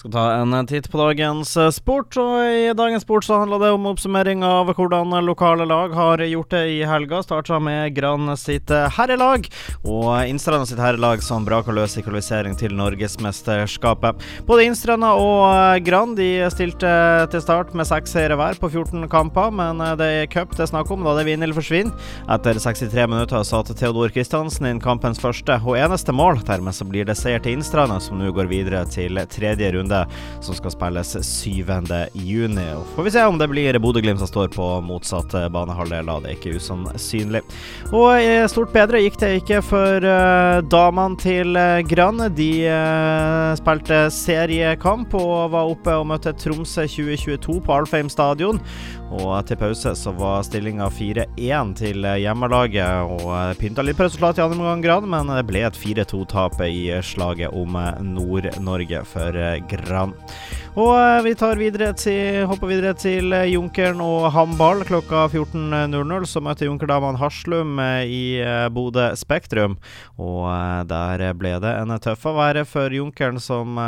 Skal ta en titt på dagens eh, sport, og i dagens sport så handler det om oppsummering av hvordan lokale lag har gjort det i helga. Starta med Gran sitt eh, herrelag, og Innstranda sitt herrelag som braka løs i kvalifisering til Norgesmesterskapet. Både Innstranda og eh, Gran de stilte til start med seks seire hver på 14 kamper, men det er cup det er snakk om, da det vinner eller forsvinner. Etter 63 minutter satte Theodor Kristiansen inn kampens første og eneste mål. Dermed så blir det seier til Innstranda, som nå går videre til tredje runde runde som skal spilles 7. juni. Og Får vi se om det blir Bodø-Glimt som står på motsatt banehalvdel, da det er ikke usannsynlig. Og stort bedre gikk det ikke for uh, damene til uh, Gran. De spilte seriekamp og var oppe og møtte Tromsø 2022 på Alfheim stadion. Og til pause så var stillinga 4-1 til hjemmelaget, og pynta litt på resultatet i andre omgang, Gran, men det ble et 4-2-tap i slaget om Nord-Norge for Gran. Um. Og eh, vi videre til, hopper videre til eh, Junkeren og Hamball Klokka 14.00 så møter Junkerdamene Haslum eh, i Bodø Spektrum. Og der ble det en tøff affære for Junkeren, som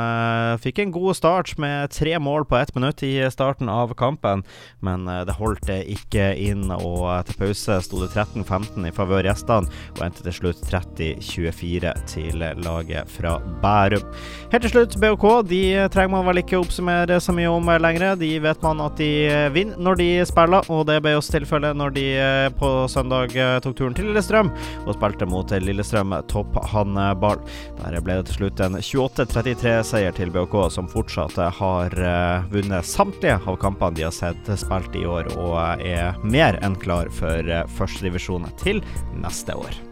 fikk en god start med tre mål på ett minutt i starten av kampen. Men det holdt ikke inn, og til pause sto det 13-15 i favør gjestene, og endte til slutt 30-24 til laget fra Bærum. Helt til slutt, BOK de trenger man vel ikke opp oppsummere så mye om lenger. De vet man at de eh, vinner når de spiller, og det ble oss tilfellet når de eh, på søndag eh, tok turen til Lillestrøm og spilte mot Lillestrøm topphåndball. Der ble det til slutt en 28-33-seier til BHK, som fortsatt har vunnet samtlige av kampene de har sett spilt i år, og er mer enn klar for førstedivisjon til neste år.